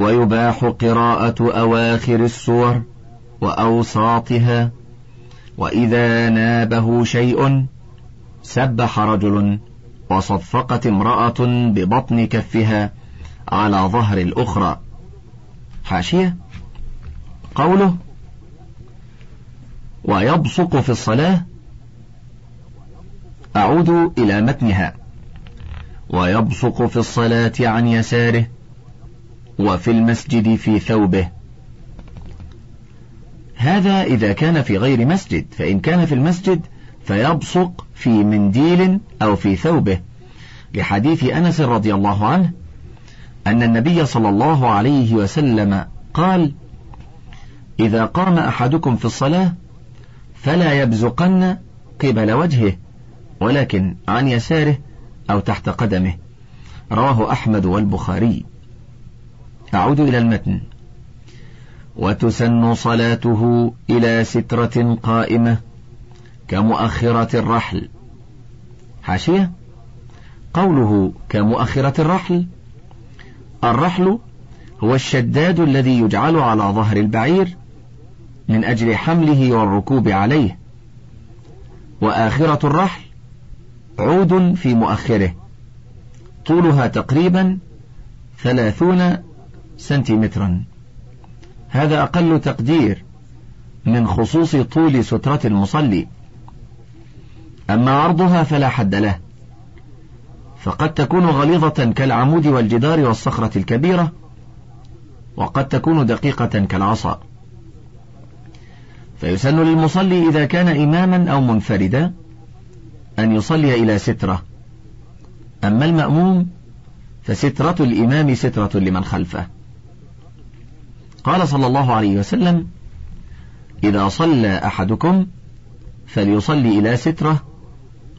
S1: ويباح قراءة أواخر السور وأوساطها وإذا نابه شيء سبح رجل وصفقت امرأة ببطن كفها على ظهر الأخرى. حاشية؟ قوله ويبصق في الصلاة. أعود إلى متنها. ويبصق في الصلاة عن يساره وفي المسجد في ثوبه. هذا إذا كان في غير مسجد فإن كان في المسجد فيبصق في منديل أو في ثوبه. لحديث أنس رضي الله عنه أن النبي صلى الله عليه وسلم قال إذا قام أحدكم في الصلاة فلا يبزقن قبل وجهه ولكن عن يساره أو تحت قدمه. رواه أحمد والبخاري. أعود إلى المتن. وتسن صلاته إلى سترة قائمة كمؤخرة الرحل. حاشية؟ قوله كمؤخرة الرحل. الرحل هو الشداد الذي يجعل على ظهر البعير من أجل حمله والركوب عليه. وآخرة الرحل عود في مؤخره. طولها تقريبا ثلاثون سنتيمترا. هذا أقل تقدير من خصوص طول سترة المصلي. أما عرضها فلا حد له. فقد تكون غليظة كالعمود والجدار والصخرة الكبيرة وقد تكون دقيقة كالعصا. فيسن للمصلي إذا كان إماما أو منفردا أن يصلي إلى سترة. أما المأموم فسترة الإمام سترة لمن خلفه. قال صلى الله عليه وسلم إذا صلى أحدكم فليصلي إلى سترة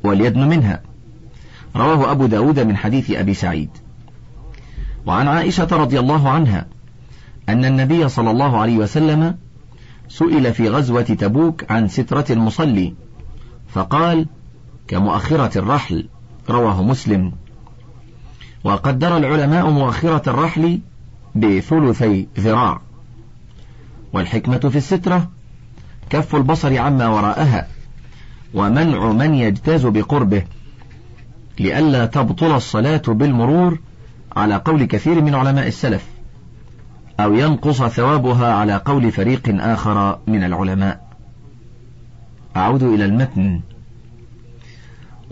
S1: وليدن منها. رواه أبو داود من حديث أبي سعيد. وعن عائشة رضي الله عنها أن النبي صلى الله عليه وسلم سئل في غزوة تبوك عن سترة المصلي فقال كمؤخرة الرحل رواه مسلم. وقدر العلماء مؤخرة الرحل بثلثي ذراع. والحكمة في السترة كف البصر عما وراءها ومنع من يجتاز بقربه. لئلا تبطل الصلاة بالمرور على قول كثير من علماء السلف أو ينقص ثوابها على قول فريق آخر من العلماء. أعود إلى المتن.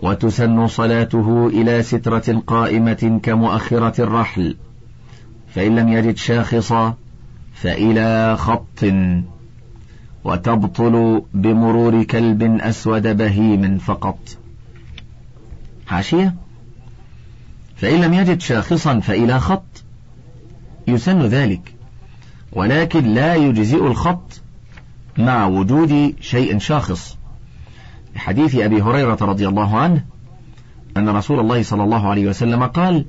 S1: وتسن صلاته إلى سترة قائمة كمؤخرة الرحل. فإن لم يجد شاخصا فإلى خط. وتبطل بمرور كلب أسود بهيم فقط. حاشية؟ فإن لم يجد شاخصا فإلى خط. يسن ذلك. ولكن لا يجزئ الخط مع وجود شيء شاخص. حديث أبي هريرة رضي الله عنه أن رسول الله صلى الله عليه وسلم قال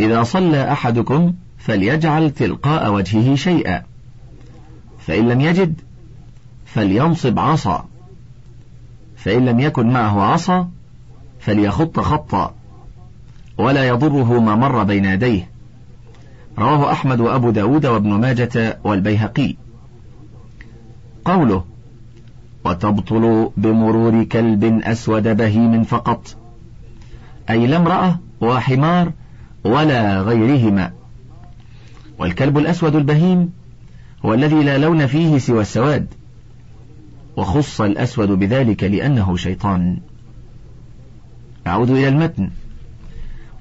S1: إذا صلى أحدكم فليجعل تلقاء وجهه شيئا فإن لم يجد فلينصب عصا فإن لم يكن معه عصا فليخط خطا ولا يضره ما مر بين يديه. رواه أحمد وأبو داود وابن ماجة والبيهقي. قوله وتبطل بمرور كلب أسود بهيم فقط. أي لا امرأة وحمار ولا غيرهما. والكلب الأسود البهيم هو الذي لا لون فيه سوى السواد. وخص الأسود بذلك لأنه شيطان. أعود إلى المتن.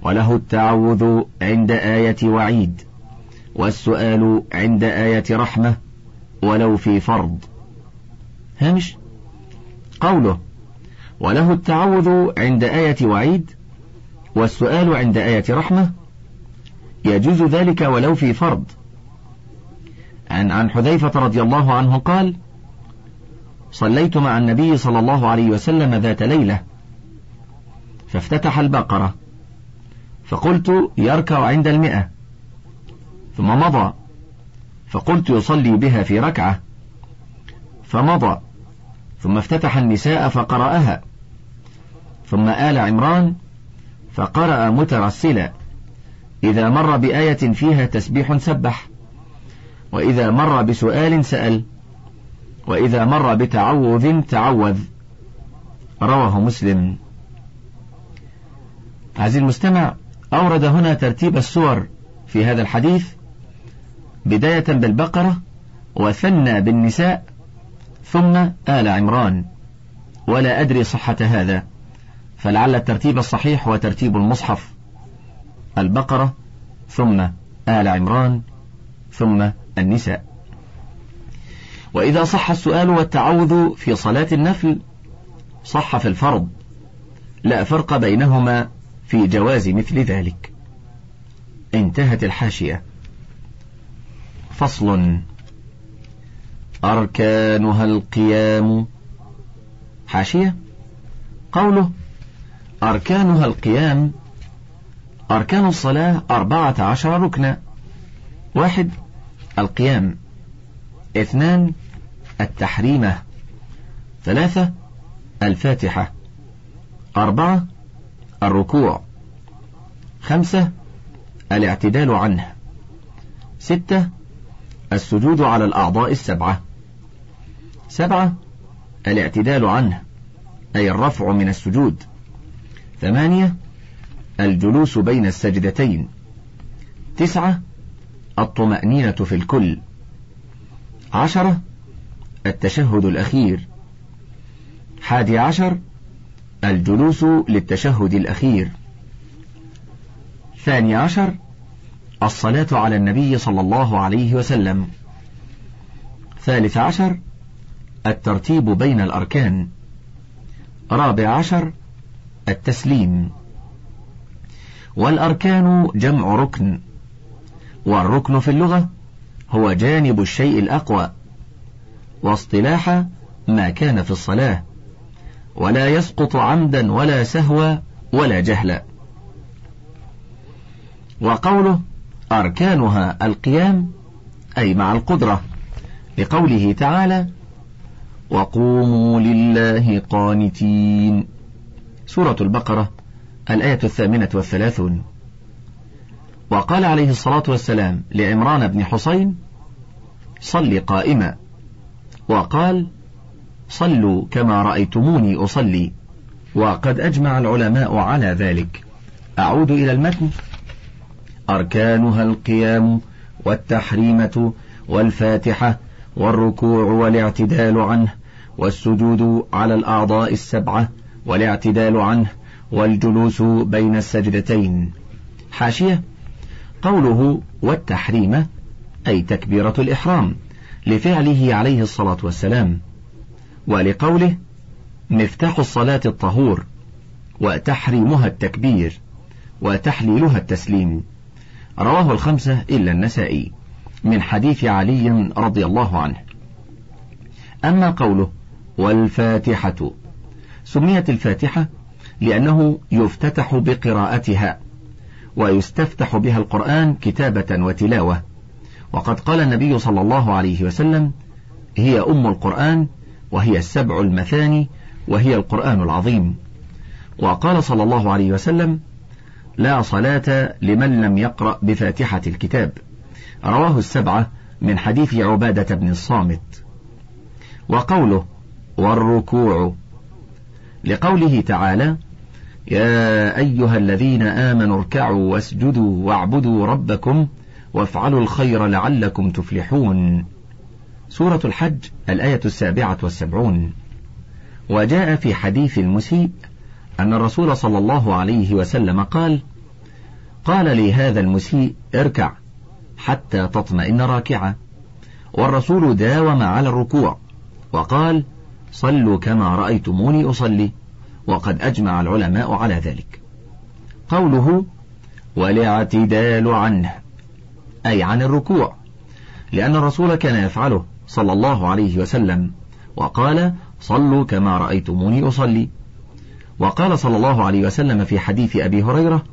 S1: وله التعوذ عند آية وعيد. والسؤال عند آية رحمة. ولو في فرض. هامش؟ قوله وله التعوذ عند آية وعيد والسؤال عند آية رحمة يجوز ذلك ولو في فرض. عن عن حذيفة رضي الله عنه قال صليت مع النبي صلى الله عليه وسلم ذات ليلة فافتتح البقرة فقلت يركع عند المئة ثم مضى فقلت يصلي بها في ركعة فمضى ثم افتتح النساء فقرأها. ثم آل عمران فقرأ مترسلا. إذا مر بآية فيها تسبيح سبح. وإذا مر بسؤال سأل. وإذا مر بتعوذ تعوذ. رواه مسلم. عزيزي المستمع أورد هنا ترتيب السور في هذا الحديث بداية بالبقرة وثنى بالنساء. ثم آل عمران. ولا أدري صحة هذا. فلعل الترتيب الصحيح هو ترتيب المصحف. البقرة ثم آل عمران ثم النساء. وإذا صح السؤال والتعوذ في صلاة النفل صح في الفرض. لا فرق بينهما في جواز مثل ذلك. انتهت الحاشية. فصل. أركانها القيام. حاشية. قوله أركانها القيام. أركان الصلاة أربعة عشر ركنا واحد القيام. اثنان التحريمة. ثلاثة الفاتحة. أربعة الركوع. خمسة الاعتدال عنه. ستة السجود على الأعضاء السبعة. سبعة الاعتدال عنه أي الرفع من السجود. ثمانية الجلوس بين السجدتين. تسعة الطمأنينة في الكل. عشرة التشهد الأخير. حادي عشر الجلوس للتشهد الأخير. ثاني عشر الصلاة على النبي صلى الله عليه وسلم. ثالث عشر الترتيب بين الأركان. رابع عشر التسليم. والأركان جمع ركن. والركن في اللغة هو جانب الشيء الأقوى. واصطلاح ما كان في الصلاة. ولا يسقط عمدا ولا سهوا ولا جهلا. وقوله أركانها القيام أي مع القدرة لقوله تعالى وقوموا لله قانتين. سورة البقرة الآية الثامنة والثلاثون. وقال عليه الصلاة والسلام لعمران بن حسين صل قائما. وقال صلوا كما رأيتموني أصلي. وقد أجمع العلماء على ذلك. أعود إلى المتن. أركانها القيام والتحريمة والفاتحة والركوع والاعتدال عنه. والسجود على الأعضاء السبعة والاعتدال عنه والجلوس بين السجدتين. حاشية. قوله والتحريمة أي تكبيرة الإحرام لفعله عليه الصلاة والسلام. ولقوله مفتاح الصلاة الطهور وتحريمها التكبير وتحليلها التسليم. رواه الخمسة إلا النسائي من حديث علي رضي الله عنه. أما قوله والفاتحة. سميت الفاتحة لأنه يفتتح بقراءتها ويستفتح بها القرآن كتابة وتلاوة. وقد قال النبي صلى الله عليه وسلم هي أم القرآن وهي السبع المثاني وهي القرآن العظيم. وقال صلى الله عليه وسلم لا صلاة لمن لم يقرأ بفاتحة الكتاب. رواه السبعة من حديث عبادة بن الصامت. وقوله والركوع. لقوله تعالى يا أيها الذين آمنوا اركعوا واسجدوا واعبدوا ربكم وافعلوا الخير لعلكم تفلحون. سورة الحج الآية السابعة والسبعون. وجاء في حديث المسيء أن الرسول صلى الله عليه وسلم قال قال لي هذا المسيء اركع حتى تطمئن راكعا والرسول داوم على الركوع وقال صلوا كما رأيتموني أصلي وقد أجمع العلماء على ذلك. قوله والاعتدال عنه أي عن الركوع لأن الرسول كان يفعله صلى الله عليه وسلم وقال صلوا كما رأيتموني أصلي وقال صلى الله عليه وسلم في حديث أبي هريرة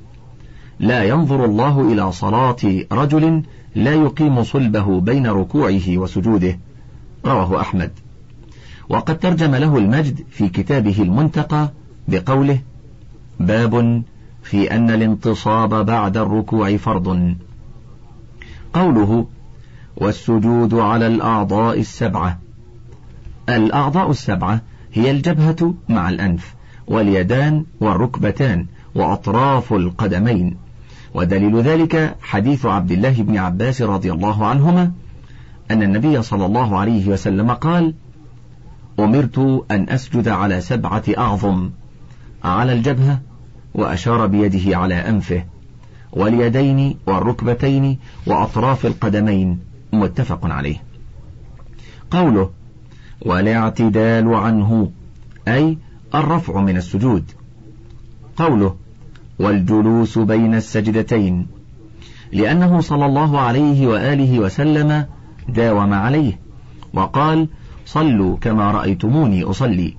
S1: لا ينظر الله إلى صلاة رجل لا يقيم صلبه بين ركوعه وسجوده رواه أحمد. وقد ترجم له المجد في كتابه المنتقى بقوله باب في أن الانتصاب بعد الركوع فرض. قوله والسجود على الأعضاء السبعة. الأعضاء السبعة هي الجبهة مع الأنف واليدان والركبتان وأطراف القدمين. ودليل ذلك حديث عبد الله بن عباس رضي الله عنهما أن النبي صلى الله عليه وسلم قال أمرت أن أسجد على سبعة أعظم على الجبهة وأشار بيده على أنفه واليدين والركبتين وأطراف القدمين متفق عليه. قوله والاعتدال عنه أي الرفع من السجود. قوله والجلوس بين السجدتين لأنه صلى الله عليه وآله وسلم داوم عليه وقال صلوا كما رأيتموني أصلي.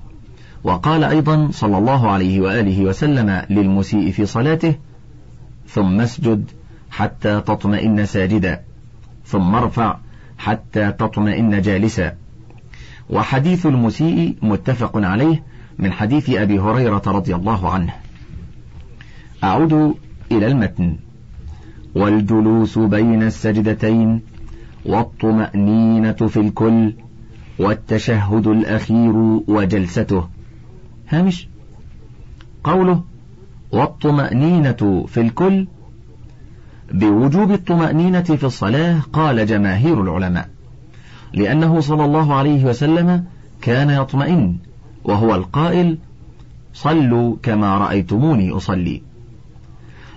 S1: وقال أيضا صلى الله عليه وآله وسلم للمسيء في صلاته ثم اسجد حتى تطمئن ساجدا ثم ارفع حتى تطمئن جالسا. وحديث المسيء متفق عليه من حديث أبي هريرة رضي الله عنه. أعود إلى المتن. والجلوس بين السجدتين والطمأنينة في الكل والتشهد الأخير وجلسته. هامش. قوله والطمأنينة في الكل. بوجوب الطمأنينة في الصلاة قال جماهير العلماء لأنه صلى الله عليه وسلم كان يطمئن وهو القائل صلوا كما رأيتموني أصلي.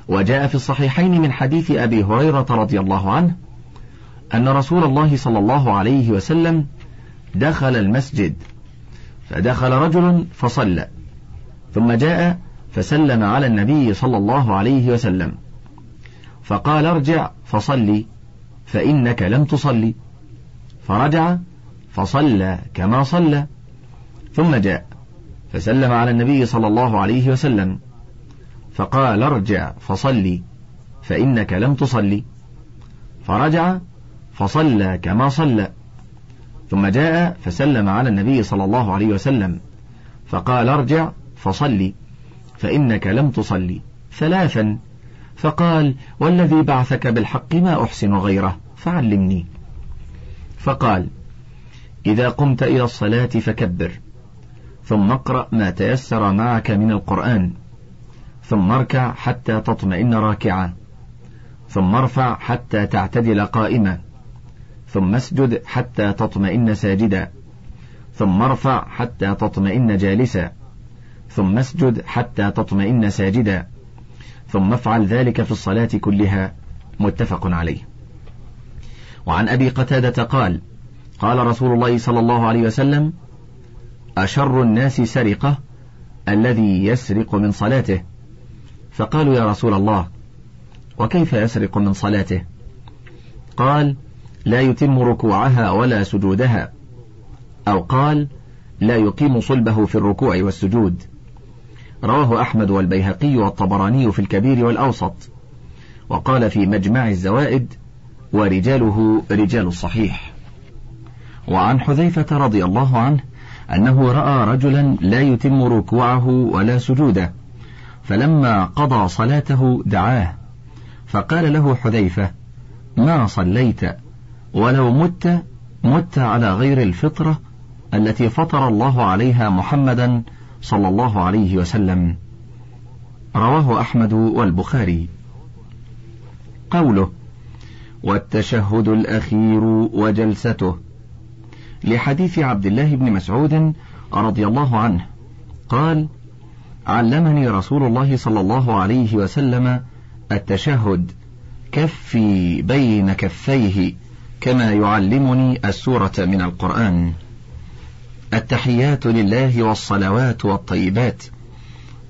S1: وجاء في الصحيحين من حديث أبي هريرة رضي الله عنه أن رسول الله صلى الله عليه وسلم دخل المسجد. فدخل رجل فصلى. ثم جاء فسلم على النبي صلى الله عليه وسلم. فقال ارجع فصلي فإنك لم تصلي. فرجع فصلى كما صلى. ثم جاء فسلم على النبي صلى الله عليه وسلم. فقال ارجع فصلي فإنك لم تصلي. فرجع فصلى كما صلى. ثم جاء فسلم على النبي صلى الله عليه وسلم فقال ارجع فصلي فإنك لم تصلي ثلاثا. فقال والذي بعثك بالحق ما أحسن غيره فعلمني. فقال إذا قمت إلى الصلاة فكبر ثم اقرأ ما تيسر معك من القرآن ثم اركع حتى تطمئن راكعا ثم ارفع حتى تعتدل قائما. ثم اسجد حتى تطمئن ساجدا. ثم ارفع حتى تطمئن جالسا. ثم اسجد حتى تطمئن ساجدا. ثم افعل ذلك في الصلاة كلها. متفق عليه. وعن أبي قتادة قال قال رسول الله صلى الله عليه وسلم أشر الناس سرقة الذي يسرق من صلاته. فقالوا يا رسول الله وكيف يسرق من صلاته؟ قال لا يتم ركوعها ولا سجودها. أو قال لا يقيم صلبه في الركوع والسجود. رواه أحمد والبيهقي والطبراني في الكبير والأوسط. وقال في مجمع الزوائد ورجاله رجال الصحيح. وعن حذيفة رضي الله عنه أنه رأى رجلا لا يتم ركوعه ولا سجوده فلما قضى صلاته دعاه. فقال له حذيفة ما صليت؟ ولو مت مت على غير الفطرة التي فطر الله عليها محمدا صلى الله عليه وسلم. رواه أحمد والبخاري. قوله والتشهد الأخير وجلسته لحديث عبد الله بن مسعود رضي الله عنه قال علمني رسول الله صلى الله عليه وسلم التشهد كفي بين كفيه كما يعلمني السورة من القرآن. التحيات لله والصلوات والطيبات.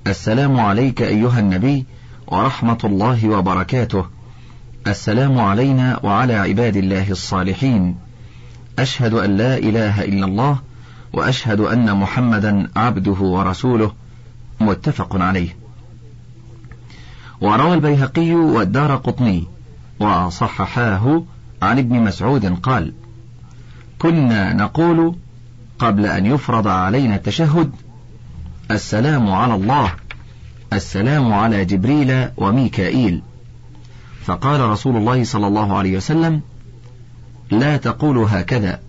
S1: السلام عليك أيها النبي ورحمة الله وبركاته. السلام علينا وعلى عباد الله الصالحين. أشهد أن لا إله إلا الله وأشهد أن محمدا عبده ورسوله. متفق عليه. وروى البيهقي والدار قطني وصححاه عن ابن مسعود قال كنا نقول قبل أن يفرض علينا التشهد السلام على الله السلام على جبريل وميكائيل. فقال رسول الله صلى الله عليه وسلم لا تقولوا هكذا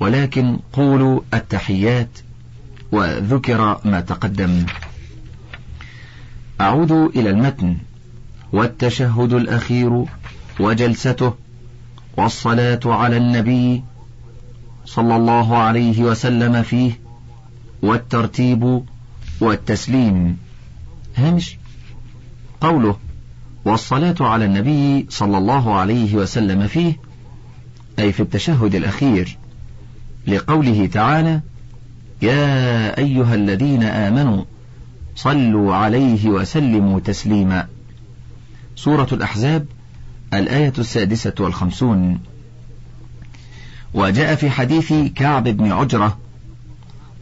S1: ولكن قولوا التحيات وذكر ما تقدم. أعود إلى المتن والتشهد الأخير وجلسته والصلاة على النبي صلى الله عليه وسلم فيه والترتيب والتسليم. هامش قوله والصلاة على النبي صلى الله عليه وسلم فيه أي في التشهد الأخير لقوله تعالى يا أيها الذين آمنوا صلوا عليه وسلموا تسليما. سورة الأحزاب الآية السادسة والخمسون. وجاء في حديث كعب بن عجرة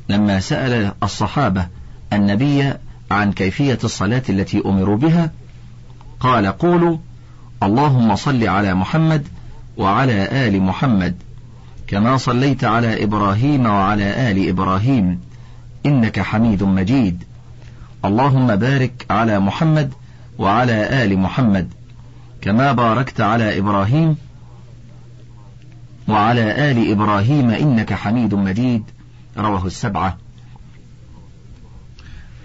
S1: لما سأل الصحابة النبي عن كيفية الصلاة التي أمروا بها قال قولوا اللهم صل على محمد وعلى آل محمد كما صليت على إبراهيم وعلى آل إبراهيم إنك حميد مجيد. اللهم بارك على محمد وعلى آل محمد. كما باركت على إبراهيم وعلى آل إبراهيم إنك حميد مجيد. رواه السبعة.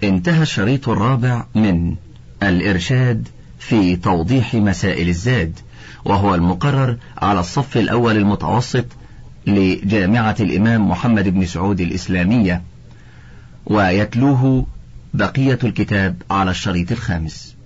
S1: انتهى الشريط الرابع من الإرشاد في توضيح مسائل الزاد وهو المقرر على الصف الأول المتوسط لجامعة الإمام محمد بن سعود الإسلامية ويتلوه بقية الكتاب على الشريط الخامس.